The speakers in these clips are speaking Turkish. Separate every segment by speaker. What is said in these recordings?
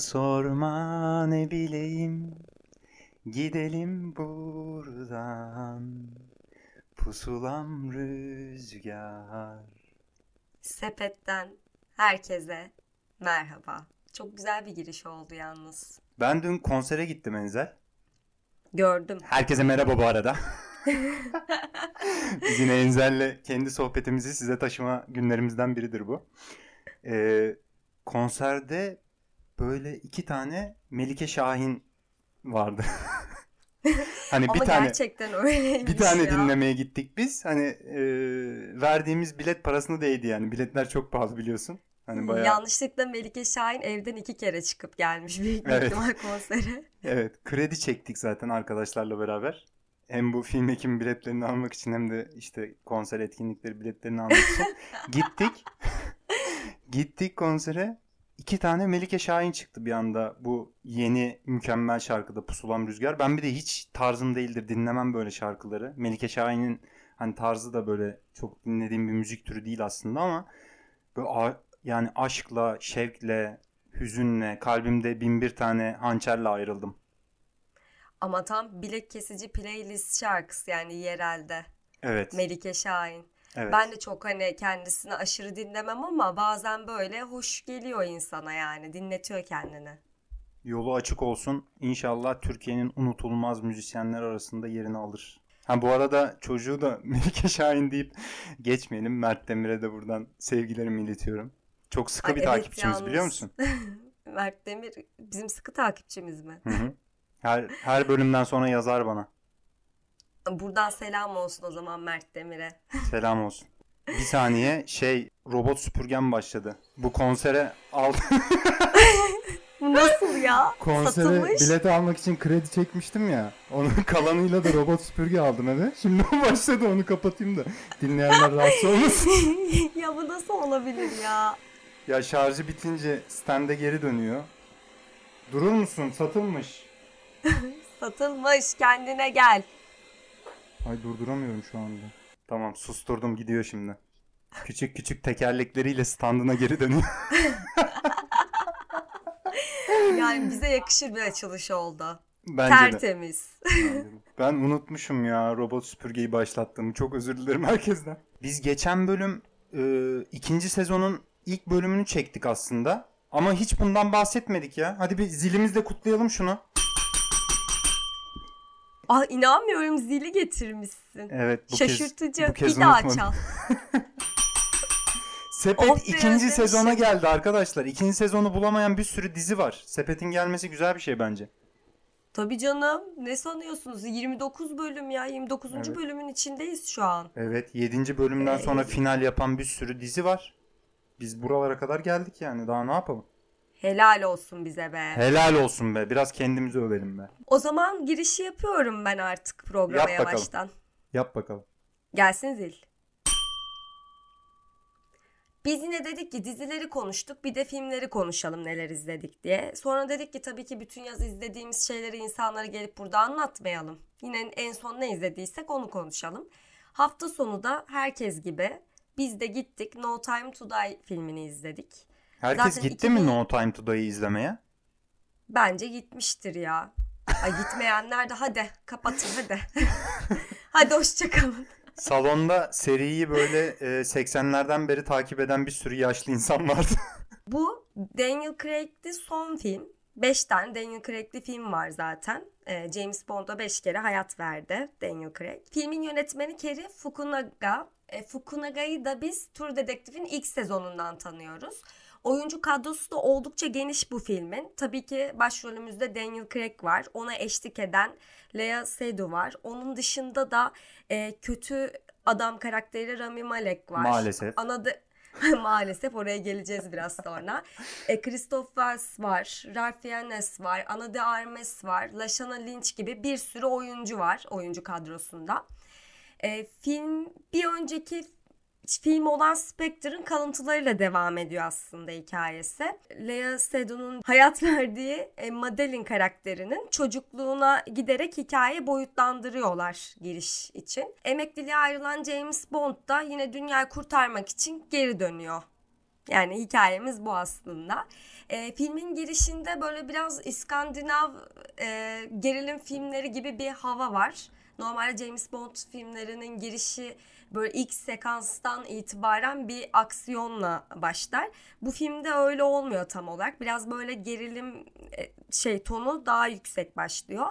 Speaker 1: sorma ne bileyim. Gidelim buradan pusulam rüzgar.
Speaker 2: Sepetten herkese merhaba. Çok güzel bir giriş oldu yalnız.
Speaker 1: Ben dün konsere gittim Enzel.
Speaker 2: Gördüm.
Speaker 1: Herkese merhaba bu arada. Biz yine Enzel'le kendi sohbetimizi size taşıma günlerimizden biridir bu. Ee, konserde böyle iki tane Melike Şahin vardı. hani
Speaker 2: Ama
Speaker 1: bir tane
Speaker 2: gerçekten öyleymiş
Speaker 1: bir tane
Speaker 2: ya.
Speaker 1: dinlemeye gittik biz. Hani e, verdiğimiz bilet parasını değdi yani. Biletler çok pahalı biliyorsun. Hani bayağı
Speaker 2: Yanlışlıkla Melike Şahin evden iki kere çıkıp gelmiş büyük bir
Speaker 1: Evet.
Speaker 2: ihtimal konsere.
Speaker 1: Evet, kredi çektik zaten arkadaşlarla beraber. Hem bu film ekim biletlerini almak için hem de işte konser etkinlikleri biletlerini almak için gittik. gittik konsere. İki tane Melike Şahin çıktı bir anda bu yeni mükemmel şarkıda Pusulam Rüzgar. Ben bir de hiç tarzım değildir dinlemem böyle şarkıları. Melike Şahin'in hani tarzı da böyle çok dinlediğim bir müzik türü değil aslında ama böyle a- yani aşkla, şevkle, hüzünle, kalbimde bin bir tane hançerle ayrıldım.
Speaker 2: Ama tam bilek kesici playlist şarkısı yani yerelde.
Speaker 1: Evet.
Speaker 2: Melike Şahin.
Speaker 1: Evet.
Speaker 2: Ben de çok hani kendisini aşırı dinlemem ama bazen böyle hoş geliyor insana yani dinletiyor kendini.
Speaker 1: Yolu açık olsun. İnşallah Türkiye'nin unutulmaz müzisyenler arasında yerini alır. Ha bu arada çocuğu da Melike Şahin deyip geçmeyelim. Mert Demir'e de buradan sevgilerimi iletiyorum. Çok sıkı
Speaker 2: Ay,
Speaker 1: bir
Speaker 2: evet,
Speaker 1: takipçimiz
Speaker 2: yalnız.
Speaker 1: biliyor musun?
Speaker 2: Mert Demir bizim sıkı takipçimiz mi?
Speaker 1: Hı hı. Her, her bölümden sonra yazar bana.
Speaker 2: Buradan selam olsun o zaman Mert Demir'e.
Speaker 1: Selam olsun. Bir saniye şey robot süpürgem başladı. Bu konsere al
Speaker 2: Nasıl ya?
Speaker 1: konsere
Speaker 2: Satılmış.
Speaker 1: bilet almak için kredi çekmiştim ya. Onun kalanıyla da robot süpürge aldım eve. Şimdi o başladı onu kapatayım da dinleyenler rahatsız olmasın.
Speaker 2: ya bu nasıl olabilir ya?
Speaker 1: Ya şarjı bitince stande geri dönüyor. Durur musun? Satılmış.
Speaker 2: Satılmış kendine gel.
Speaker 1: Ay durduramıyorum şu anda. Tamam susturdum gidiyor şimdi. Küçük küçük tekerlekleriyle standına geri dönüyor.
Speaker 2: Yani bize yakışır bir açılış oldu.
Speaker 1: Bence de.
Speaker 2: Tertemiz.
Speaker 1: Ben unutmuşum ya robot süpürgeyi başlattığımı. Çok özür dilerim herkesten. Biz geçen bölüm e, ikinci sezonun ilk bölümünü çektik aslında. Ama hiç bundan bahsetmedik ya. Hadi bir zilimizle kutlayalım şunu.
Speaker 2: Ah inanmıyorum zili getirmişsin.
Speaker 1: Evet bu
Speaker 2: Şaşırtıcı.
Speaker 1: kez, bu kez
Speaker 2: bir daha çal.
Speaker 1: Sepet
Speaker 2: be,
Speaker 1: ikinci sezona geldi arkadaşlar. İkinci sezonu bulamayan bir sürü dizi var. Sepet'in gelmesi güzel bir şey bence.
Speaker 2: Tabii canım. Ne sanıyorsunuz? 29 bölüm ya. 29.
Speaker 1: Evet.
Speaker 2: bölümün içindeyiz şu an.
Speaker 1: Evet 7. bölümden
Speaker 2: Ee,
Speaker 1: sonra final yapan bir sürü dizi var. Biz buralara kadar geldik yani daha ne yapalım?
Speaker 2: Helal olsun bize be.
Speaker 1: Helal olsun be. Biraz kendimizi övelim be.
Speaker 2: O zaman girişi yapıyorum ben artık programa
Speaker 1: Yap bakalım.
Speaker 2: yavaştan.
Speaker 1: Yap bakalım.
Speaker 2: Gelsin zil. Biz yine dedik ki dizileri konuştuk bir de filmleri konuşalım neler izledik diye. Sonra dedik ki tabii ki bütün yaz izlediğimiz şeyleri insanlara gelip burada anlatmayalım. Yine en son ne izlediysek onu konuşalım. Hafta sonu da herkes gibi biz de gittik No Time to Die filmini izledik.
Speaker 1: Herkes
Speaker 2: Zaten
Speaker 1: gitti
Speaker 2: 2000
Speaker 1: mi No Time to Die'yi izlemeye?
Speaker 2: Bence gitmiştir ya. Ay gitmeyenler de hadi kapatın hadi. hadi hoşçakalın.
Speaker 1: Salonda seriyi böyle e, 80'lerden beri takip eden bir sürü yaşlı insan vardı.
Speaker 2: Bu Daniel Craig'li son film. 5 tane Daniel Craig'li film var zaten. Ee, James Bond'a 5 kere hayat verdi Daniel Craig. Filmin yönetmeni Kerry Fukunaga. E, Fukunaga'yı da biz Tur Dedektif'in ilk sezonundan tanıyoruz. Oyuncu kadrosu da oldukça geniş bu filmin. Tabii ki başrolümüzde Daniel Craig var. Ona eşlik eden Lea Seydoux var. Onun dışında da e, kötü adam karakteri Rami Malek var.
Speaker 1: Maalesef.
Speaker 2: Ana da- Maalesef oraya geleceğiz biraz sonra. E, Christoph Waltz var, Ralph Fiennes var, Ana de Armas var, Lashana Lynch gibi bir sürü oyuncu var oyuncu kadrosunda. E, film bir önceki film olan Spectre'ın kalıntılarıyla devam ediyor aslında hikayesi. Lea Seydoun'un hayat verdiği e, Madeline karakterinin çocukluğuna giderek hikaye boyutlandırıyorlar giriş için. Emekliliğe ayrılan James Bond da yine dünyayı kurtarmak için geri dönüyor Yani hikayemiz bu aslında. E, filmin girişinde böyle biraz İskandinav e, gerilim filmleri gibi bir hava var. Normalde James Bond filmlerinin girişi böyle ilk sekanstan itibaren bir aksiyonla başlar. Bu filmde öyle olmuyor tam olarak. Biraz böyle gerilim e, şey tonu daha yüksek başlıyor.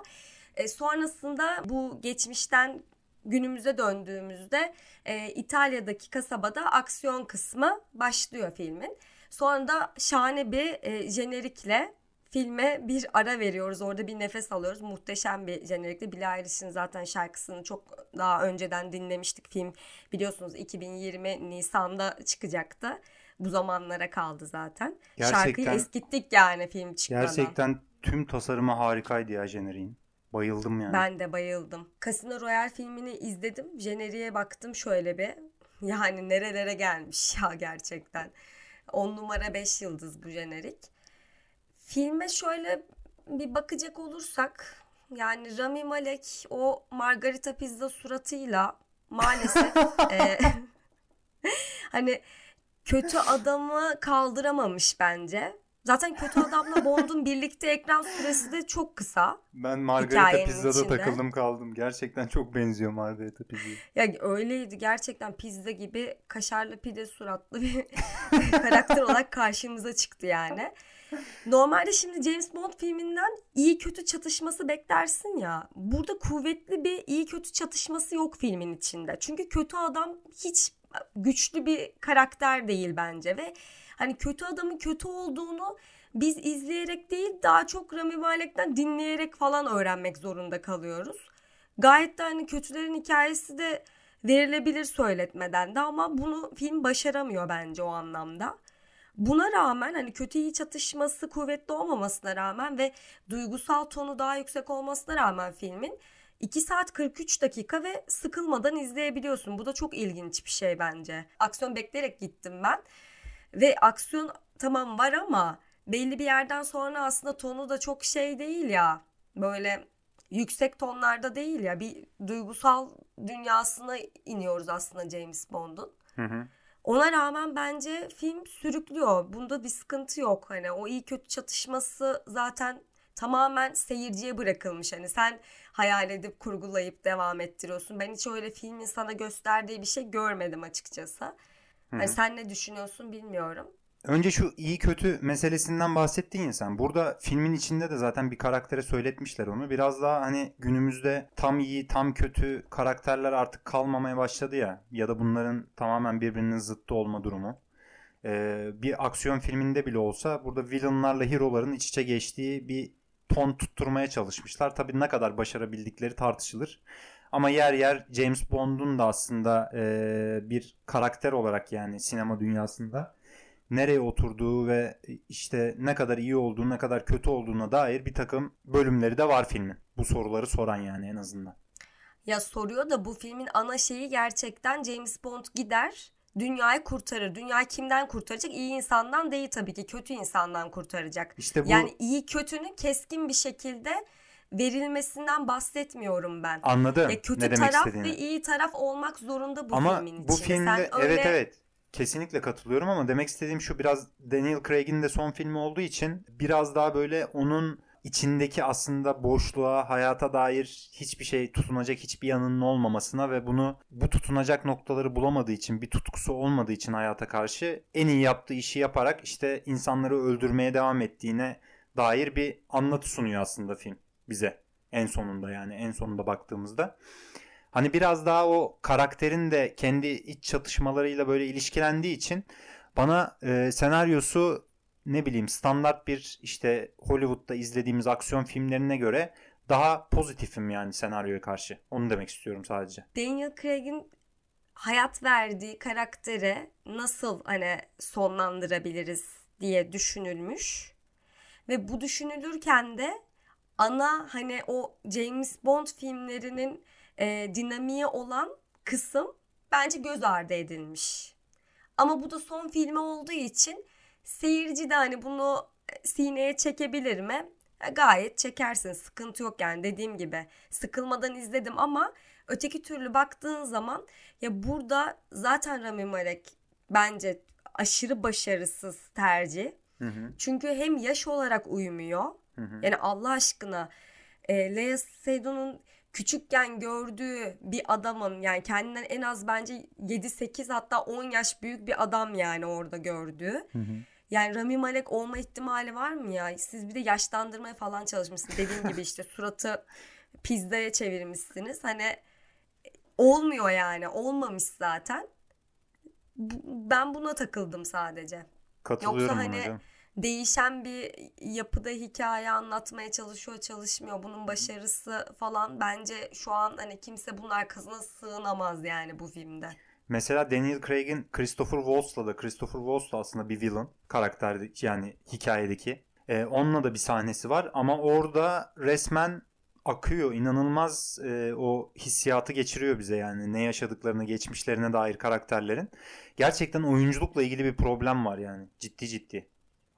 Speaker 2: E, sonrasında bu geçmişten günümüze döndüğümüzde e, İtalya'daki kasabada aksiyon kısmı başlıyor filmin. Sonra da şahane bir e, jenerikle filme bir ara veriyoruz. Orada bir nefes alıyoruz. Muhteşem bir jenerikle. Billie Eilish'in zaten şarkısını çok daha önceden dinlemiştik. Film biliyorsunuz 2020 Nisan'da çıkacaktı. Bu zamanlara kaldı zaten. Gerçekten, Şarkıyı eskittik yani film çıkmadan.
Speaker 1: Gerçekten tüm tasarımı harikaydı ya jeneriğin. Bayıldım yani.
Speaker 2: Ben de bayıldım. Casino Royale filmini izledim. Jeneriğe baktım şöyle bir. Yani nerelere gelmiş ya gerçekten. 10 numara 5 yıldız bu jenerik. Filme şöyle bir bakacak olursak yani Rami Malek o margarita pizza suratıyla maalesef e, hani kötü adamı kaldıramamış bence. Zaten kötü adamla Bond'un birlikte ekran süresi de çok kısa.
Speaker 1: Ben Margarita Pizza'da içinde. takıldım kaldım. Gerçekten çok benziyor Margarita Pizza'ya.
Speaker 2: Ya öyleydi gerçekten pizza gibi kaşarlı pide suratlı bir karakter olarak karşımıza çıktı yani. Normalde şimdi James Bond filminden iyi kötü çatışması beklersin ya. Burada kuvvetli bir iyi kötü çatışması yok filmin içinde. Çünkü kötü adam hiç güçlü bir karakter değil bence ve hani kötü adamın kötü olduğunu biz izleyerek değil daha çok Rami Malek'ten dinleyerek falan öğrenmek zorunda kalıyoruz. Gayet de hani kötülerin hikayesi de verilebilir söyletmeden de ama bunu film başaramıyor bence o anlamda. Buna rağmen hani kötü iyi çatışması kuvvetli olmamasına rağmen ve duygusal tonu daha yüksek olmasına rağmen filmin 2 saat 43 dakika ve sıkılmadan izleyebiliyorsun. Bu da çok ilginç bir şey bence. Aksiyon bekleyerek gittim ben. Ve aksiyon tamam var ama belli bir yerden sonra aslında tonu da çok şey değil ya. Böyle yüksek tonlarda değil ya. Bir duygusal dünyasına iniyoruz aslında James Bond'un. Hı hı. Ona rağmen bence film sürüklüyor. Bunda bir sıkıntı yok. Hani o iyi kötü çatışması zaten tamamen seyirciye bırakılmış. Hani sen hayal edip kurgulayıp devam ettiriyorsun. Ben hiç öyle filmin sana gösterdiği bir şey görmedim açıkçası. Hani sen ne düşünüyorsun bilmiyorum.
Speaker 1: Önce şu iyi kötü meselesinden bahsettin ya sen. Burada filmin içinde de zaten bir karaktere söyletmişler onu. Biraz daha hani günümüzde tam iyi tam kötü karakterler artık kalmamaya başladı ya. Ya da bunların tamamen birbirinin zıttı olma durumu. Ee, bir aksiyon filminde bile olsa burada villainlarla hero'ların iç içe geçtiği bir ton tutturmaya çalışmışlar. Tabii ne kadar başarabildikleri tartışılır. Ama yer yer James Bond'un da aslında e, bir karakter olarak yani sinema dünyasında nereye oturduğu ve işte ne kadar iyi olduğu ne kadar kötü olduğuna dair bir takım bölümleri de var filmin. Bu soruları soran yani en azından.
Speaker 2: Ya soruyor da bu filmin ana şeyi gerçekten James Bond gider dünyayı kurtarır. Dünyayı kimden kurtaracak? İyi insandan değil tabii ki. Kötü insandan kurtaracak. İşte bu... Yani iyi kötünün keskin bir şekilde verilmesinden bahsetmiyorum ben.
Speaker 1: Anladım. Ya kötü
Speaker 2: ne demek
Speaker 1: taraf
Speaker 2: istediğini. ve iyi taraf olmak zorunda bu
Speaker 1: ama
Speaker 2: filmin
Speaker 1: içinde. bu filmde Sen evet öyle... evet kesinlikle katılıyorum ama demek istediğim şu biraz Daniel Craig'in de son filmi olduğu için biraz daha böyle onun içindeki aslında boşluğa, hayata dair hiçbir şey tutunacak hiçbir yanının olmamasına ve bunu bu tutunacak noktaları bulamadığı için, bir tutkusu olmadığı için hayata karşı en iyi yaptığı işi yaparak işte insanları öldürmeye devam ettiğine dair bir anlatı sunuyor aslında film bize. En sonunda yani en sonunda baktığımızda. Hani biraz daha o karakterin de kendi iç çatışmalarıyla böyle ilişkilendiği için bana e, senaryosu ne bileyim standart bir işte Hollywood'da izlediğimiz aksiyon filmlerine göre daha pozitifim yani senaryoya karşı. Onu demek istiyorum sadece.
Speaker 2: Daniel Craig'in hayat verdiği karaktere nasıl hani sonlandırabiliriz diye düşünülmüş. Ve bu düşünülürken de ana hani o James Bond filmlerinin e, dinamiği olan kısım bence göz ardı edilmiş. Ama bu da son filmi olduğu için seyirci de hani bunu e, sineye çekebilir mi? E, gayet çekersin. Sıkıntı yok yani dediğim gibi. Sıkılmadan izledim ama öteki türlü baktığın zaman ya burada zaten Rami Malek bence aşırı başarısız tercih.
Speaker 1: Hı hı.
Speaker 2: Çünkü hem yaş olarak uymuyor.
Speaker 1: Hı hı.
Speaker 2: Yani Allah aşkına e, Lea Seydoun'un küçükken gördüğü bir adamın yani kendinden en az bence 7-8 hatta 10 yaş büyük bir adam yani orada gördüğü.
Speaker 1: Hı hı.
Speaker 2: Yani Rami Malek olma ihtimali var mı ya? Siz bir de yaşlandırmaya falan çalışmışsınız. Dediğim gibi işte suratı pizzaya çevirmişsiniz. Hani olmuyor yani. Olmamış zaten. Ben buna takıldım sadece.
Speaker 1: Katılıyorum
Speaker 2: Yoksa hani
Speaker 1: hocam.
Speaker 2: Değişen bir yapıda hikaye anlatmaya çalışıyor, çalışmıyor. Bunun başarısı falan bence şu an hani kimse bunun arkasına sığınamaz yani bu filmde.
Speaker 1: Mesela Daniel Craig'in Christopher Waltz'la da Christopher Waltz da aslında bir villain karakterdi yani hikayedeki. Ee, onunla da bir sahnesi var ama orada resmen akıyor. inanılmaz e, o hissiyatı geçiriyor bize yani ne yaşadıklarını geçmişlerine dair karakterlerin. Gerçekten oyunculukla ilgili bir problem var yani ciddi ciddi.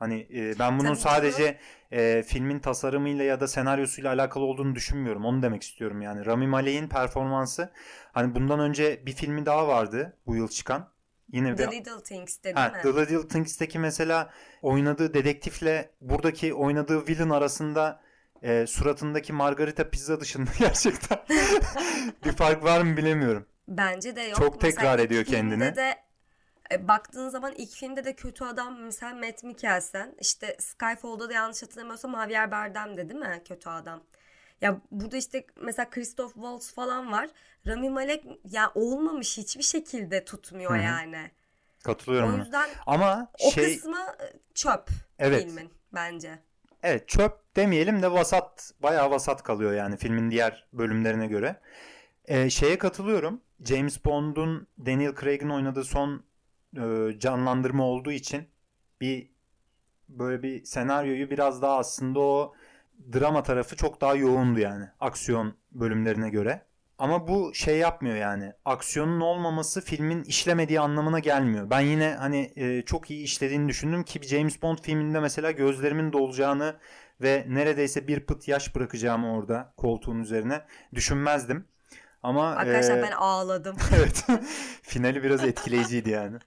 Speaker 1: Hani e, ben bunun
Speaker 2: Tabii
Speaker 1: sadece e, filmin tasarımıyla ya da senaryosuyla alakalı olduğunu düşünmüyorum. Onu demek istiyorum yani. Rami Malek'in performansı hani bundan önce bir filmi daha vardı bu yıl çıkan. Yine
Speaker 2: The
Speaker 1: bir
Speaker 2: Little Things değil
Speaker 1: Ha,
Speaker 2: mi?
Speaker 1: The Little Things'teki mesela oynadığı dedektifle buradaki oynadığı villain arasında e, suratındaki margarita pizza dışında gerçekten bir fark var mı bilemiyorum.
Speaker 2: Bence de yok.
Speaker 1: Çok
Speaker 2: Mesela
Speaker 1: tekrar
Speaker 2: ilk
Speaker 1: ediyor kendini.
Speaker 2: de e, baktığın zaman ilk filmde de kötü adam mesela Matt Mikkelsen. işte Skyfall'da da yanlış hatırlamıyorsam Javier Bardem'de değil mi kötü adam? Ya burada işte mesela Christoph Waltz falan var. Rami Malek ya olmamış hiçbir şekilde tutmuyor
Speaker 1: Hı hı.
Speaker 2: yani.
Speaker 1: Katılıyorum
Speaker 2: O yüzden
Speaker 1: Ama
Speaker 2: o
Speaker 1: şey
Speaker 2: kısmı e, çöp
Speaker 1: Evet.
Speaker 2: filmin bence.
Speaker 1: evet çöp demeyelim de vasat bayağı vasat kalıyor yani filmin diğer bölümlerine göre. E, şeye katılıyorum. James Bond'un Daniel Craig'in oynadığı son e, canlandırma olduğu için bir böyle bir senaryoyu biraz daha aslında o drama tarafı çok daha yoğundu yani aksiyon bölümlerine göre. Ama bu şey yapmıyor yani. Aksiyonun olmaması filmin işlemediği anlamına gelmiyor. Ben yine hani e, çok iyi işlediğini düşündüm ki James Bond filminde mesela gözlerimin dolacağını ve neredeyse bir pıt yaş bırakacağımı orada koltuğun üzerine düşünmezdim. Ama
Speaker 2: Arkadaşlar
Speaker 1: e,
Speaker 2: ben ağladım.
Speaker 1: evet. Finali biraz etkileyiciydi yani.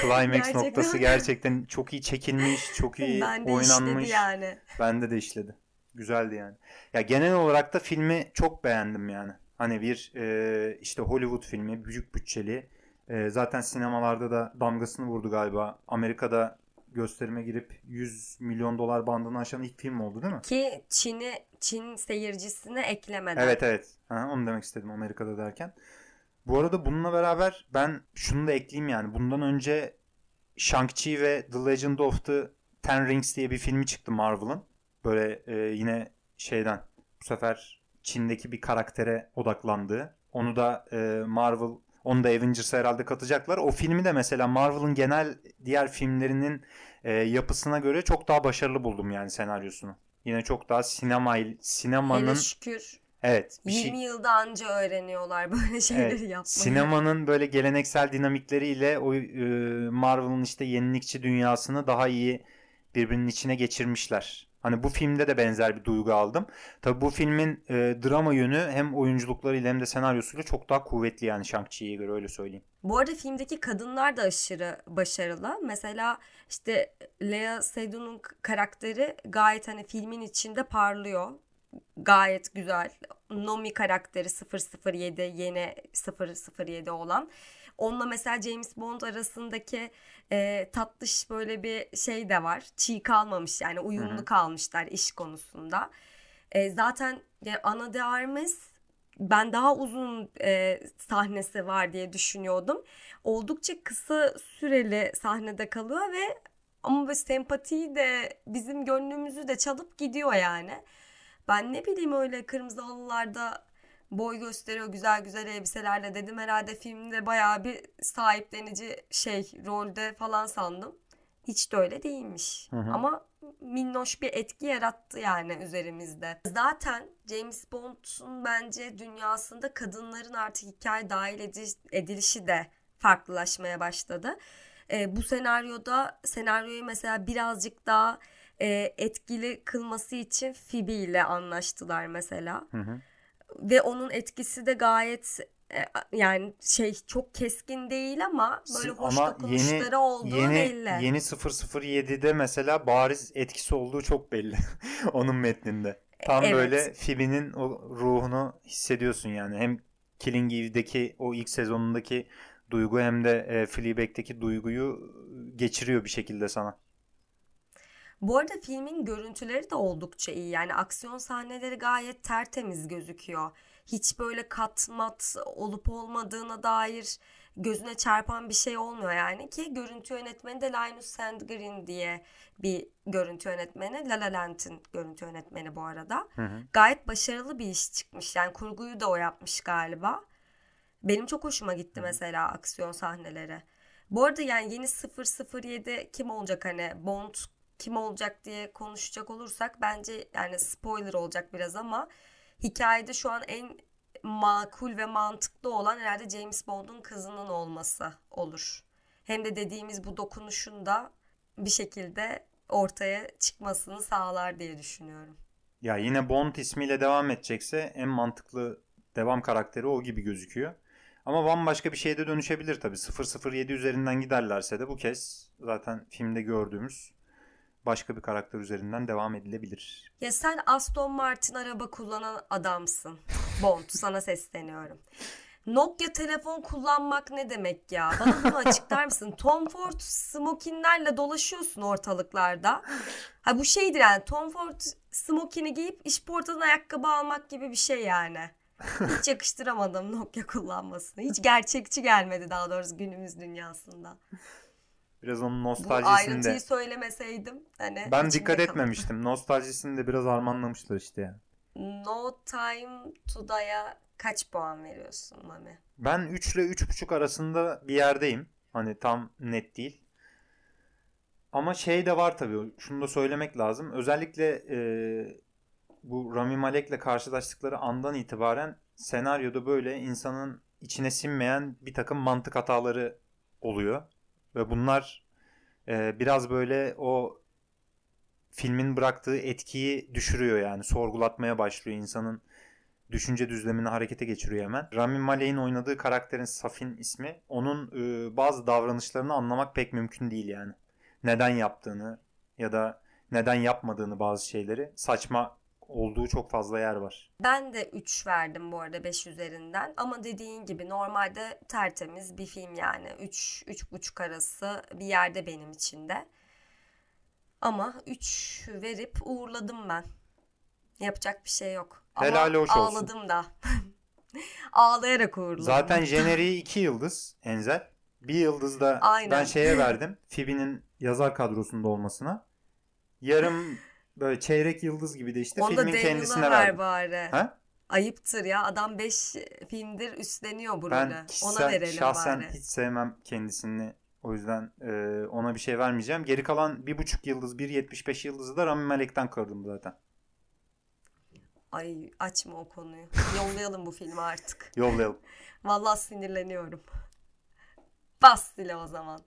Speaker 1: Climax
Speaker 2: Gerçekten.
Speaker 1: noktası gerçekten çok iyi çekilmiş, çok iyi
Speaker 2: ben de
Speaker 1: oynanmış.
Speaker 2: işledi yani.
Speaker 1: Bende de işledi. Güzeldi yani. Ya genel olarak da filmi çok beğendim yani. Hani bir e, işte Hollywood filmi, büyük bütçeli. E, zaten sinemalarda da damgasını vurdu galiba. Amerika'da gösterime girip 100 milyon dolar bandını aşan ilk film oldu değil mi?
Speaker 2: Ki Çin'i Çin seyircisine eklemeden.
Speaker 1: Evet evet. Ha, onu demek istedim Amerika'da derken. Bu arada bununla beraber ben şunu da ekleyeyim yani. Bundan önce Shang-Chi ve The Legend of the Ten Rings diye bir filmi çıktı Marvel'ın. Böyle e, yine şeyden bu sefer Çin'deki bir karaktere odaklandığı. Onu da e, Marvel onu da Avengers'a herhalde katacaklar. O filmi de mesela Marvel'ın genel diğer filmlerinin e, yapısına göre çok daha başarılı buldum yani senaryosunu. Yine çok daha sinema sinemanın
Speaker 2: Hele şükür
Speaker 1: evet bir
Speaker 2: 20
Speaker 1: şey
Speaker 2: yılda anca öğreniyorlar böyle şeyleri
Speaker 1: Evet,
Speaker 2: yapmayı.
Speaker 1: Sinemanın böyle geleneksel dinamikleriyle o e, Marvel'ın işte yenilikçi dünyasını daha iyi birbirinin içine geçirmişler. Hani bu filmde de benzer bir duygu aldım. Tabii bu filmin e, drama yönü hem oyunculuklarıyla hem de senaryosuyla çok daha kuvvetli yani Shang-Chi'ye göre öyle söyleyeyim.
Speaker 2: Bu arada filmdeki kadınlar da aşırı başarılı. Mesela işte Lea Seydoun'un k- karakteri gayet hani filmin içinde parlıyor. Gayet güzel. Nomi karakteri 007 yeni 007 olan. Onunla mesela James Bond arasındaki e, tatlış böyle bir şey de var. Çiğ kalmamış yani uyumlu
Speaker 1: Hı hı.
Speaker 2: kalmışlar iş konusunda. E, zaten yani Ana de Armas ben daha uzun e, sahnesi var diye düşünüyordum. Oldukça kısa süreli sahnede kalıyor ve ama böyle sempatiyi de bizim gönlümüzü de çalıp gidiyor yani. Ben ne bileyim öyle kırmızı halılarda boy gösteriyor güzel güzel elbiselerle dedim herhalde filmde bayağı bir sahiplenici şey rolde falan sandım. Hiç de öyle değilmiş.
Speaker 1: Hı hı.
Speaker 2: Ama minnoş bir etki yarattı yani üzerimizde. Zaten James Bond'un bence dünyasında kadınların artık hikaye dahil edi- edilişi de farklılaşmaya başladı. Ee, bu senaryoda senaryoyu mesela birazcık daha e, etkili kılması için Phoebe ile anlaştılar mesela
Speaker 1: Hı hı.
Speaker 2: ve onun etkisi de gayet E, yani şey çok keskin değil ama böyle hoş
Speaker 1: Ama
Speaker 2: dokunuşları
Speaker 1: yeni
Speaker 2: olduğu
Speaker 1: yeni
Speaker 2: belli.
Speaker 1: yeni 007'de mesela bariz etkisi olduğu çok belli onun metninde. Tam
Speaker 2: Evet.
Speaker 1: böyle Phoebe'nin o ruhunu hissediyorsun yani. Hem Killing Eve'deki o ilk sezonundaki duygu hem de e, Fleabag'deki duyguyu geçiriyor bir şekilde sana.
Speaker 2: Bu arada filmin görüntüleri de oldukça iyi. Yani aksiyon sahneleri gayet tertemiz gözüküyor. Hiç böyle katmat olup olmadığına dair gözüne çarpan bir şey olmuyor yani ki görüntü yönetmeni de Linus Sandgren diye bir görüntü yönetmeni. La La Land'in görüntü yönetmeni bu arada.
Speaker 1: Hı hı.
Speaker 2: Gayet başarılı bir iş çıkmış. Yani kurguyu da o yapmış galiba. Benim çok hoşuma gitti mesela aksiyon sahneleri. Bu arada yani yeni 007 kim olacak hani Bond kim olacak diye konuşacak olursak bence yani spoiler olacak biraz ama hikayede şu an en makul ve mantıklı olan herhalde James Bond'un kızının olması olur. Hem de dediğimiz bu dokunuşun da bir şekilde ortaya çıkmasını sağlar diye düşünüyorum.
Speaker 1: Ya yine Bond ismiyle devam edecekse en mantıklı devam karakteri o gibi gözüküyor. Ama bambaşka bir şeye de dönüşebilir tabii. 007 üzerinden giderlerse de bu kez zaten filmde gördüğümüz başka bir karakter üzerinden devam edilebilir.
Speaker 2: Ya sen Aston Martin araba kullanan adamsın. Bond sana sesleniyorum. Nokia telefon kullanmak ne demek ya? Bana bunu açıklar mısın? Tom Ford smokinlerle dolaşıyorsun ortalıklarda. Ha bu şeydir yani Tom Ford smokini giyip işportadan ayakkabı almak gibi bir şey yani. Hiç yakıştıramadım Nokia kullanmasını. Hiç gerçekçi gelmedi daha doğrusu günümüz dünyasında.
Speaker 1: Biraz onun
Speaker 2: Bu
Speaker 1: nostaljisini
Speaker 2: ayrıntıyı
Speaker 1: de
Speaker 2: söylemeseydim hani
Speaker 1: ben dikkat etmemiştim. Nostaljisini de biraz harmanlamışlar işte ya.
Speaker 2: No Time to Die'ya kaç puan veriyorsun Mami?
Speaker 1: Ben 3 ile 3.5 arasında bir yerdeyim. Hani tam net değil. Ama şey de var tabii. Şunu da söylemek lazım. Özellikle e, bu Rami Malek'le karşılaştıkları andan itibaren senaryoda böyle insanın içine sinmeyen bir takım mantık hataları oluyor. Ve bunlar e, biraz böyle o filmin bıraktığı etkiyi düşürüyor yani. Sorgulatmaya başlıyor insanın düşünce düzlemini harekete geçiriyor hemen. Rami Malek'in oynadığı karakterin Safin ismi. Onun e, bazı davranışlarını anlamak pek mümkün değil yani. Neden yaptığını ya da neden yapmadığını bazı şeyleri saçma olduğu çok fazla yer var.
Speaker 2: Ben de 3 verdim bu arada 5 üzerinden. Ama dediğin gibi normalde tertemiz bir film yani. 3 3,5 arası bir yerde benim için de. Ama 3 verip uğurladım ben. Yapacak bir şey yok. Ama
Speaker 1: Helal hoş olsun.
Speaker 2: ağladım da. Ağlayarak uğurladım.
Speaker 1: Zaten jeneriği 2 yıldız Enzel. Bir yıldız da
Speaker 2: Aynen.
Speaker 1: ben şeye verdim. Phoebe'nin yazar kadrosunda olmasına. Yarım böyle çeyrek yıldız gibi de işte
Speaker 2: Onu da
Speaker 1: filmin
Speaker 2: Daniel'a
Speaker 1: kendisine
Speaker 2: ver bari.
Speaker 1: Ha?
Speaker 2: Ayıptır ya. Adam 5 filmdir üstleniyor bu rolü.
Speaker 1: Ben
Speaker 2: Ona
Speaker 1: kişisel,
Speaker 2: verelim
Speaker 1: şahsen
Speaker 2: bari.
Speaker 1: hiç sevmem kendisini. O yüzden e, ona bir şey vermeyeceğim. Geri kalan bir buçuk yıldız, 1.75 yıldızı da Rami Malek'ten kırdım zaten.
Speaker 2: Ay açma o konuyu. Yollayalım bu filmi artık.
Speaker 1: Yollayalım.
Speaker 2: Vallahi sinirleniyorum. Bas dile o zaman.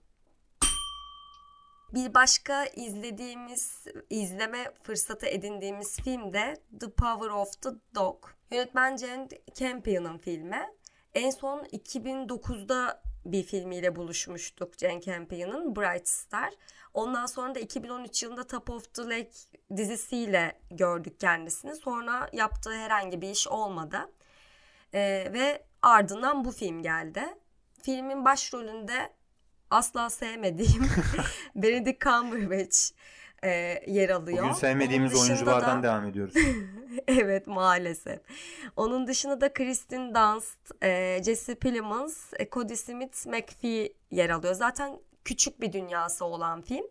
Speaker 2: Bir başka izlediğimiz, izleme fırsatı edindiğimiz film de The Power of the Dog. Yönetmen Jane Campion'ın filmi. En son 2009'da bir filmiyle buluşmuştuk Jane Campion'ın Bright Star. Ondan sonra da 2013 yılında Top of the Lake dizisiyle gördük kendisini. Sonra yaptığı herhangi bir iş olmadı. Ee, ve ardından bu film geldi. Filmin başrolünde asla sevmediğim Benedict Cumberbatch e, yer alıyor.
Speaker 1: Bugün sevmediğimiz oyunculardan
Speaker 2: da-
Speaker 1: devam ediyoruz.
Speaker 2: evet maalesef. Onun dışında da Kristen Dunst, e, Jesse Plemons, e, Cody Smith, McPhee yer alıyor. Zaten küçük bir dünyası olan film.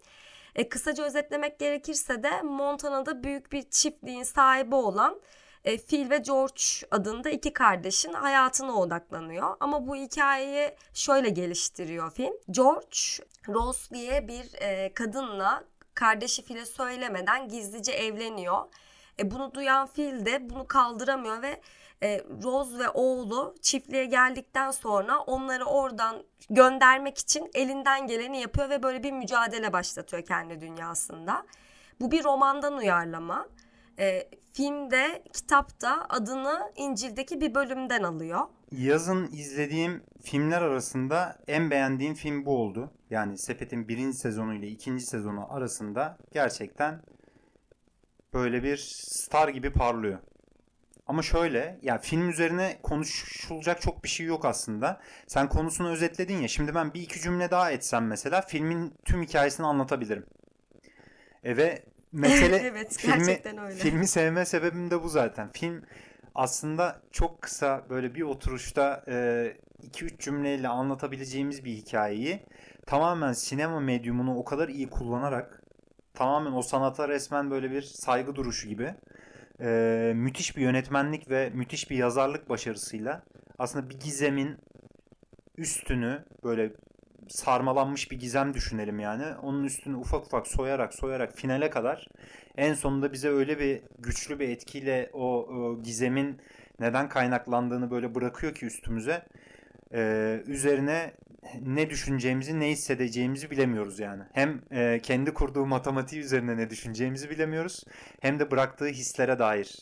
Speaker 2: E, kısaca özetlemek gerekirse de Montana'da büyük bir çiftliğin sahibi olan e, Phil ve George adında iki kardeşin hayatına odaklanıyor. Ama bu hikayeyi şöyle geliştiriyor film. George, Rose diye bir e, kadınla kardeşi Phil'e söylemeden gizlice evleniyor. E, bunu duyan Phil de bunu kaldıramıyor ve e, Rose ve oğlu çiftliğe geldikten sonra onları oradan göndermek için elinden geleni yapıyor ve böyle bir mücadele başlatıyor kendi dünyasında. Bu bir romandan uyarlama. E, filmde, kitapta adını İncil'deki bir bölümden alıyor.
Speaker 1: yazın izlediğim filmler arasında en beğendiğim film bu oldu. Yani Sepet'in birinci sezonu ile ikinci sezonu arasında gerçekten böyle bir star gibi parlıyor. Ama şöyle ya film üzerine konuşulacak çok bir şey yok aslında. Sen konusunu özetledin ya. Şimdi ben bir iki cümle daha etsem mesela filmin tüm hikayesini anlatabilirim. E ve mesele
Speaker 2: evet,
Speaker 1: filmi,
Speaker 2: gerçekten öyle.
Speaker 1: filmi sevme sebebim de bu zaten. Film aslında çok kısa böyle bir oturuşta 2-3 cümleyle anlatabileceğimiz bir hikayeyi tamamen sinema medyumunu o kadar iyi kullanarak tamamen o sanata resmen böyle bir saygı duruşu gibi e, müthiş bir yönetmenlik ve müthiş bir yazarlık başarısıyla aslında bir gizemin üstünü böyle sarmalanmış bir gizem düşünelim yani. Onun üstünü ufak ufak soyarak soyarak finale kadar en sonunda bize öyle bir güçlü bir etkiyle o, o gizemin neden kaynaklandığını böyle bırakıyor ki üstümüze. Ee, üzerine ne düşüneceğimizi, ne hissedeceğimizi bilemiyoruz yani. Hem e, kendi kurduğu matematiği üzerine ne düşüneceğimizi bilemiyoruz. Hem de bıraktığı hislere dair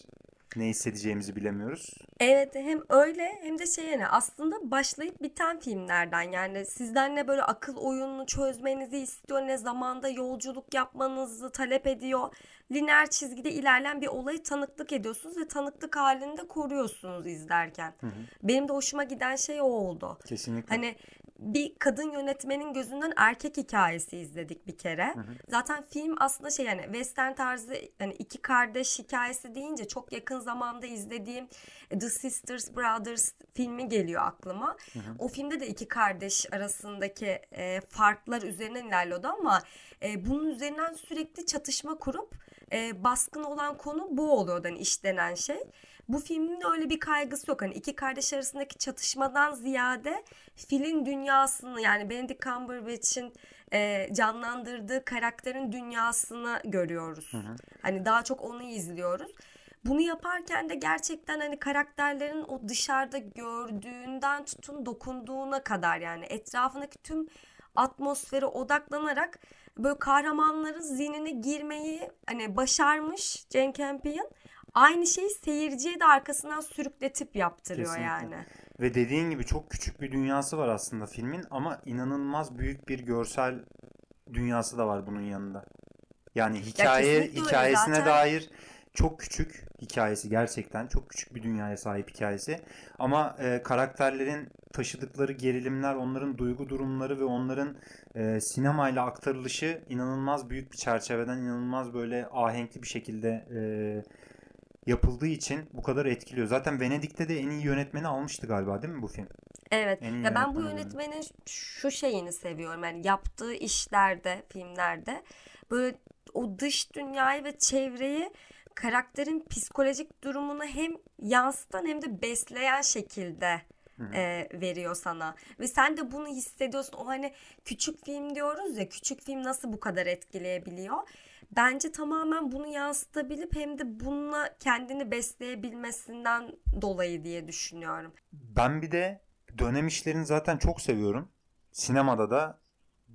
Speaker 1: ne hissedeceğimizi bilemiyoruz.
Speaker 2: Evet hem öyle hem de şey yani aslında başlayıp biten filmlerden yani sizden ne böyle akıl oyununu çözmenizi istiyor ne zamanda yolculuk yapmanızı talep ediyor. Lineer çizgide ilerleyen bir olayı tanıklık ediyorsunuz ve tanıklık halinde koruyorsunuz izlerken. Hı hı. Benim de hoşuma giden şey o oldu.
Speaker 1: Kesinlikle.
Speaker 2: Hani bir kadın yönetmenin gözünden erkek hikayesi izledik bir kere. Hı hı. Zaten film aslında şey yani western tarzı hani iki kardeş hikayesi deyince çok yakın zamanda izlediğim The Sisters Brothers filmi geliyor aklıma. Hı hı. O filmde de iki kardeş arasındaki e, farklar üzerinden ilerliyordu ama e, bunun üzerinden sürekli çatışma kurup e, baskın olan konu bu oluyordu hani işlenen şey. Bu filmin öyle bir kaygısı yok. Hani iki kardeş arasındaki çatışmadan ziyade filin dünyasını yani Benedict Cumberbatch'in e, canlandırdığı karakterin dünyasını görüyoruz. Hı hı. Hani daha çok onu izliyoruz. Bunu yaparken de gerçekten hani karakterlerin o dışarıda gördüğünden tutun dokunduğuna kadar yani etrafındaki tüm atmosfere odaklanarak böyle kahramanların zihnine girmeyi hani başarmış Jane Campion aynı şeyi seyirciye de arkasından sürükletip yaptırıyor Kesinlikle. yani.
Speaker 1: Ve dediğin gibi çok küçük bir dünyası var aslında filmin ama inanılmaz büyük bir görsel dünyası da var bunun yanında. Yani hikaye ya hikayesine zaten... dair çok küçük hikayesi gerçekten çok küçük bir dünyaya sahip hikayesi ama e, karakterlerin taşıdıkları gerilimler, onların duygu durumları ve onların e, sinemayla aktarılışı inanılmaz büyük bir çerçeveden inanılmaz böyle ahenkli bir şekilde e, yapıldığı için bu kadar etkiliyor. Zaten Venedik'te de en iyi yönetmeni almıştı galiba değil mi bu film?
Speaker 2: Evet. Ya ben bu yönetmenin şu şeyini seviyorum. Yani yaptığı işlerde, filmlerde böyle o dış dünyayı ve çevreyi karakterin psikolojik durumunu hem yansıtan hem de besleyen şekilde e, veriyor sana. Ve sen de bunu hissediyorsun. O hani küçük film diyoruz ya küçük film nasıl bu kadar etkileyebiliyor? bence tamamen bunu yansıtabilip hem de bununla kendini besleyebilmesinden dolayı diye düşünüyorum.
Speaker 1: Ben bir de dönem işlerini zaten çok seviyorum. Sinemada da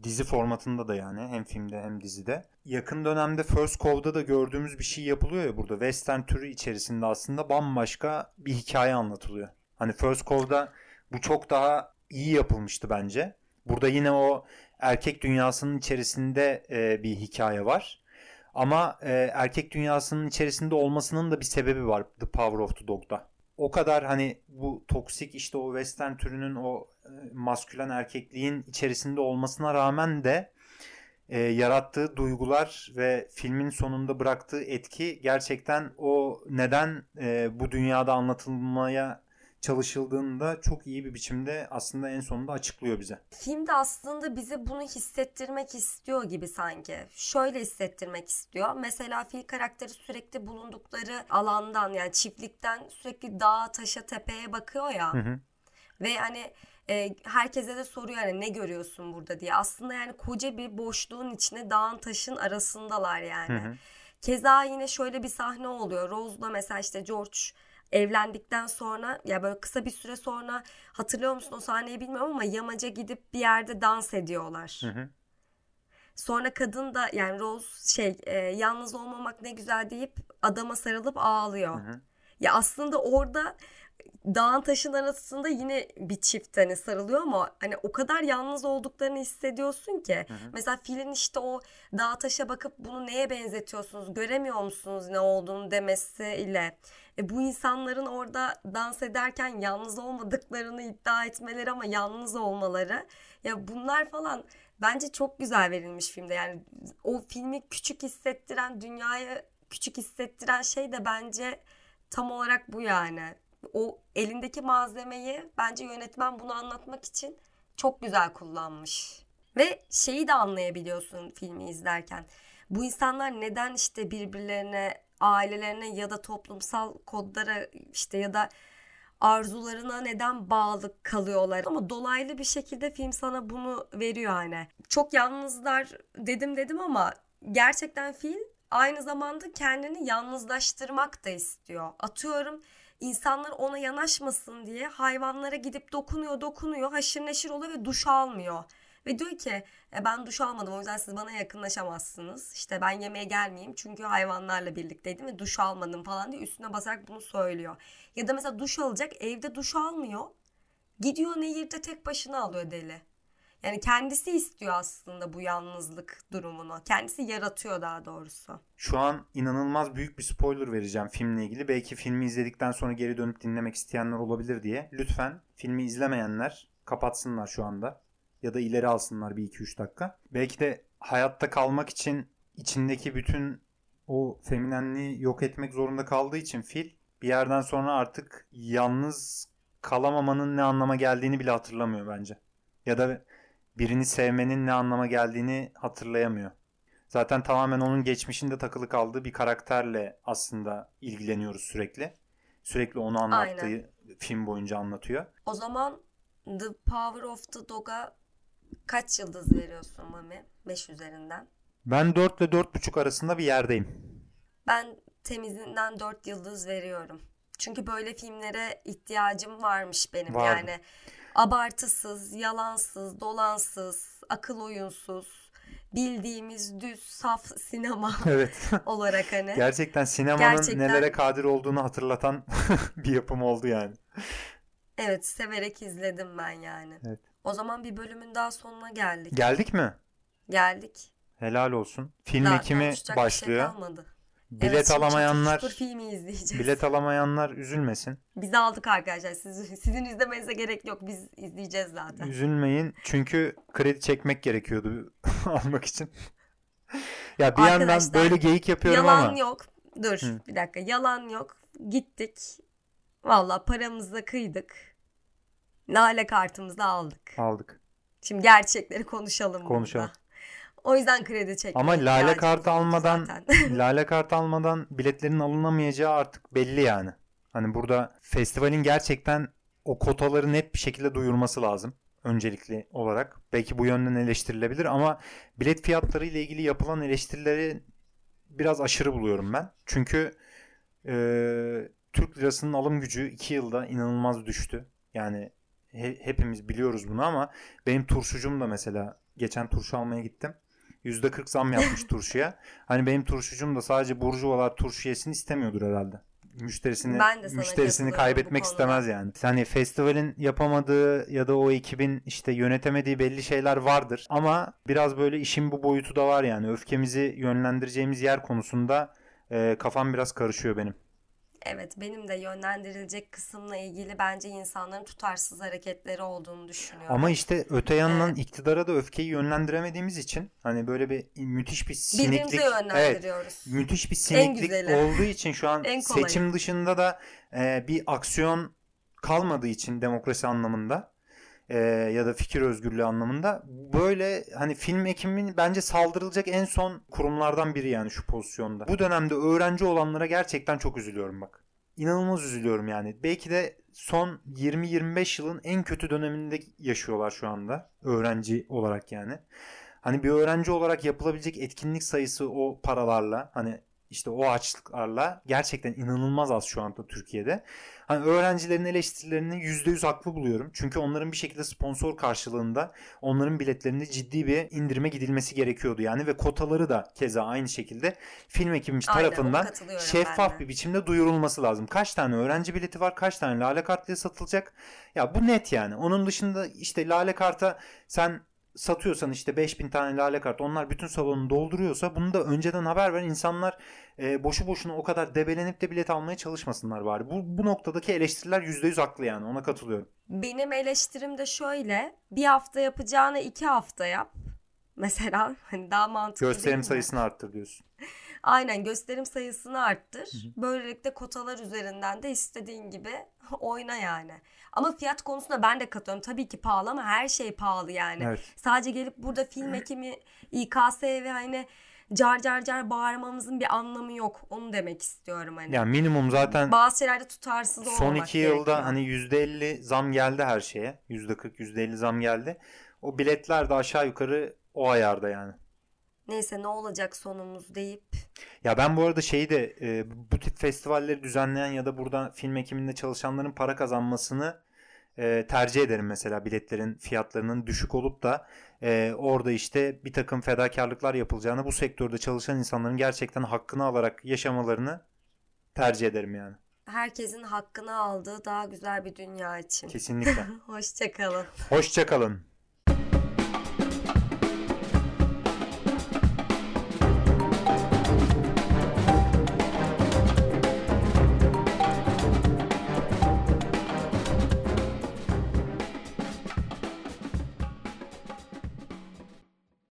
Speaker 1: dizi formatında da yani hem filmde hem dizide. Yakın dönemde First Cove'da da gördüğümüz bir şey yapılıyor ya burada. Western türü içerisinde aslında bambaşka bir hikaye anlatılıyor. Hani First Cove'da bu çok daha iyi yapılmıştı bence. Burada yine o erkek dünyasının içerisinde e, bir hikaye var. Ama e, erkek dünyasının içerisinde olmasının da bir sebebi var The Power of the Dog'da. O kadar hani bu toksik işte o western türünün o e, maskülen erkekliğin içerisinde olmasına rağmen de e, yarattığı duygular ve filmin sonunda bıraktığı etki gerçekten o neden e, bu dünyada anlatılmaya çalışıldığında çok iyi bir biçimde aslında en sonunda açıklıyor bize.
Speaker 2: Film de aslında bize bunu hissettirmek istiyor gibi sanki. Şöyle hissettirmek istiyor. Mesela fil karakteri sürekli bulundukları alandan yani çiftlikten sürekli dağa, taşa, tepeye bakıyor ya. Hı hı. Ve hani e, herkese de soruyor yani ne görüyorsun burada diye. Aslında yani koca bir boşluğun içine dağın taşın arasındalar yani. Hı hı. Keza yine şöyle bir sahne oluyor. Rose'la mesela işte George evlendikten sonra ya böyle kısa bir süre sonra hatırlıyor musun o sahneyi bilmiyorum ama yamaca gidip bir yerde dans ediyorlar. Hı hı. Sonra kadın da yani Rose şey e, yalnız olmamak ne güzel deyip adama sarılıp ağlıyor. Hı hı. Ya aslında orada dağın taşın arasında yine bir çift hani sarılıyor ama hani o kadar yalnız olduklarını hissediyorsun ki.
Speaker 1: Hı hı.
Speaker 2: Mesela filin işte o dağ taşa bakıp bunu neye benzetiyorsunuz göremiyor musunuz ne olduğunu demesiyle e, bu insanların orada dans ederken yalnız olmadıklarını iddia etmeleri ama yalnız olmaları ya bunlar falan bence çok güzel verilmiş filmde yani o filmi küçük hissettiren dünyayı küçük hissettiren şey de bence tam olarak bu yani o elindeki malzemeyi bence yönetmen bunu anlatmak için çok güzel kullanmış. Ve şeyi de anlayabiliyorsun filmi izlerken. Bu insanlar neden işte birbirlerine, ailelerine ya da toplumsal kodlara işte ya da arzularına neden bağlı kalıyorlar. Ama dolaylı bir şekilde film sana bunu veriyor hani. Çok yalnızlar dedim dedim ama gerçekten film aynı zamanda kendini yalnızlaştırmak da istiyor. Atıyorum insanlar ona yanaşmasın diye hayvanlara gidip dokunuyor dokunuyor haşır neşir oluyor ve duş almıyor. Ve diyor ki e, ben duş almadım o yüzden siz bana yakınlaşamazsınız. İşte ben yemeğe gelmeyeyim çünkü hayvanlarla birlikteydim ve duş almadım falan diye üstüne basarak bunu söylüyor. Ya da mesela duş alacak evde duş almıyor. Gidiyor nehirde tek başına alıyor deli. Yani kendisi istiyor aslında bu yalnızlık durumunu. Kendisi yaratıyor daha doğrusu.
Speaker 1: Şu an inanılmaz büyük bir spoiler vereceğim filmle ilgili. Belki filmi izledikten sonra geri dönüp dinlemek isteyenler olabilir diye. Lütfen filmi izlemeyenler kapatsınlar şu anda. Ya da ileri alsınlar bir 2-3 dakika. Belki de hayatta kalmak için içindeki bütün o feminenliği yok etmek zorunda kaldığı için fil bir yerden sonra artık yalnız kalamamanın ne anlama geldiğini bile hatırlamıyor bence. Ya da birini sevmenin ne anlama geldiğini hatırlayamıyor. Zaten tamamen onun geçmişinde takılı kaldığı bir karakterle aslında ilgileniyoruz sürekli. Sürekli onu anlattığı
Speaker 2: Aynen.
Speaker 1: film boyunca anlatıyor.
Speaker 2: O zaman The Power of the Dog'a kaç yıldız veriyorsun Mami? 5 üzerinden.
Speaker 1: Ben 4 ile 4,5 arasında bir yerdeyim.
Speaker 2: Ben temizinden 4 yıldız veriyorum. Çünkü böyle filmlere ihtiyacım varmış benim.
Speaker 1: Vardı.
Speaker 2: Yani abartısız, yalansız, dolansız, akıl oyunsuz, bildiğimiz düz, saf sinema
Speaker 1: evet.
Speaker 2: olarak hani.
Speaker 1: Gerçekten sinemanın
Speaker 2: Gerçekten-
Speaker 1: nelere kadir olduğunu hatırlatan bir yapım oldu yani.
Speaker 2: Evet, severek izledim ben yani.
Speaker 1: Evet.
Speaker 2: O zaman bir bölümün daha sonuna geldik.
Speaker 1: Geldik mi?
Speaker 2: Geldik.
Speaker 1: Helal olsun. Film
Speaker 2: Daha
Speaker 1: ekimi
Speaker 2: bir şey
Speaker 1: başlıyor.
Speaker 2: kalmadı.
Speaker 1: bilet
Speaker 2: Evet,
Speaker 1: alamayanlar
Speaker 2: filmi izleyeceğiz.
Speaker 1: bilet alamayanlar üzülmesin.
Speaker 2: Biz aldık arkadaşlar. Siz, sizin izlemenize gerek yok. Biz izleyeceğiz zaten.
Speaker 1: Üzülmeyin çünkü kredi çekmek gerekiyordu almak için. ya bir
Speaker 2: Arkadaşlar,
Speaker 1: yandan böyle geyik yapıyorum
Speaker 2: Yalan
Speaker 1: ama
Speaker 2: yok. Dur
Speaker 1: Hı.
Speaker 2: bir dakika. Yalan yok. Gittik. Valla paramızı kıydık. Lale kartımızı aldık.
Speaker 1: aldık.
Speaker 2: Şimdi gerçekleri konuşalım
Speaker 1: Konuşalım.
Speaker 2: burada. O yüzden kredi çekmeye
Speaker 1: Ama lale kartı almadan lale kart almadan biletlerin alınamayacağı artık belli yani. Hani burada festivalin gerçekten o kotaları net bir şekilde duyurması lazım öncelikli olarak. Belki bu yönden eleştirilebilir ama bilet fiyatları ile ilgili yapılan eleştirileri biraz aşırı buluyorum ben. Çünkü e, Türk lirasının alım gücü 2 yılda inanılmaz düştü. Yani he- hepimiz biliyoruz bunu ama benim turşucum da mesela geçen turşu almaya gittim. %40 zam yapmış turşuya. Hani benim turşucum da sadece burjuvalar turşu yesin istemiyordur herhalde. Müşterisini müşterisini kaybetmek istemez yani. Hani festivalin yapamadığı ya da o ekibin işte yönetemediği belli şeyler vardır. Ama biraz böyle işin bu boyutu da var yani. Öfkemizi yönlendireceğimiz yer konusunda e, kafam biraz karışıyor benim.
Speaker 2: Evet benim de yönlendirilecek kısımla ilgili bence insanların tutarsız hareketleri olduğunu düşünüyorum.
Speaker 1: Ama işte öte yandan
Speaker 2: Evet.
Speaker 1: iktidara da öfkeyi yönlendiremediğimiz için hani böyle bir müthiş bir siniklik.
Speaker 2: Birbirimize
Speaker 1: Evet,
Speaker 2: yönlendiriyoruz.
Speaker 1: müthiş bir siniklik olduğu için şu an seçim dışında da e, bir aksiyon kalmadığı için demokrasi anlamında e, ya da fikir özgürlüğü anlamında böyle hani film ekiminin bence saldırılacak en son kurumlardan biri yani şu pozisyonda. Bu dönemde öğrenci olanlara gerçekten çok üzülüyorum bak. İnanılmaz üzülüyorum yani. Belki de son 20-25 yılın en kötü döneminde yaşıyorlar şu anda öğrenci olarak yani. Hani bir öğrenci olarak yapılabilecek etkinlik sayısı o paralarla hani işte o açlıklarla gerçekten inanılmaz az şu anda Türkiye'de. Hani öğrencilerin eleştirilerini %100 haklı buluyorum. Çünkü onların bir şekilde sponsor karşılığında onların biletlerinde ciddi bir indirime gidilmesi gerekiyordu yani ve kotaları da keza aynı şekilde film ekibi
Speaker 2: Aynen,
Speaker 1: tarafından şeffaf bir biçimde duyurulması lazım. Kaç tane öğrenci bileti var, kaç tane lale kartlıya satılacak? Ya bu net yani. Onun dışında işte lale karta sen satıyorsan işte 5000 tane lale kart onlar bütün salonu dolduruyorsa bunu da önceden haber ver insanlar e, boşu boşuna o kadar debelenip de bilet almaya çalışmasınlar bari. Bu, bu noktadaki eleştiriler %100 haklı yani ona katılıyorum.
Speaker 2: Benim eleştirim de şöyle. Bir hafta yapacağına iki hafta yap. Mesela hani daha mantıklı
Speaker 1: Gösterim sayısını arttır diyorsun.
Speaker 2: Aynen gösterim sayısını arttır. Böylelikle kotalar üzerinden de istediğin gibi oyna yani. Ama fiyat konusunda ben de katılıyorum. Tabii ki pahalı ama her şey pahalı yani.
Speaker 1: Evet.
Speaker 2: Sadece gelip burada film ekimi İKS ve hani car car car bağırmamızın bir anlamı yok. Onu demek istiyorum hani.
Speaker 1: Yani minimum zaten
Speaker 2: Bazı şeylerde tutarsız olmak
Speaker 1: son iki
Speaker 2: gerekiyor.
Speaker 1: yılda hani %50 zam geldi her şeye. %40 %50 zam geldi. O biletler de aşağı yukarı o ayarda yani.
Speaker 2: Neyse ne olacak sonumuz deyip
Speaker 1: Ya ben bu arada şeyi de e, bu tip festivalleri düzenleyen ya da burada film ekiminde çalışanların para kazanmasını e, tercih ederim mesela biletlerin fiyatlarının düşük olup da e, orada işte bir takım fedakarlıklar yapılacağını bu sektörde çalışan insanların gerçekten hakkını alarak yaşamalarını tercih ederim yani.
Speaker 2: herkesin hakkını aldığı daha güzel bir dünya için.
Speaker 1: Kesinlikle.
Speaker 2: Hoşçakalın.
Speaker 1: Hoşçakalın.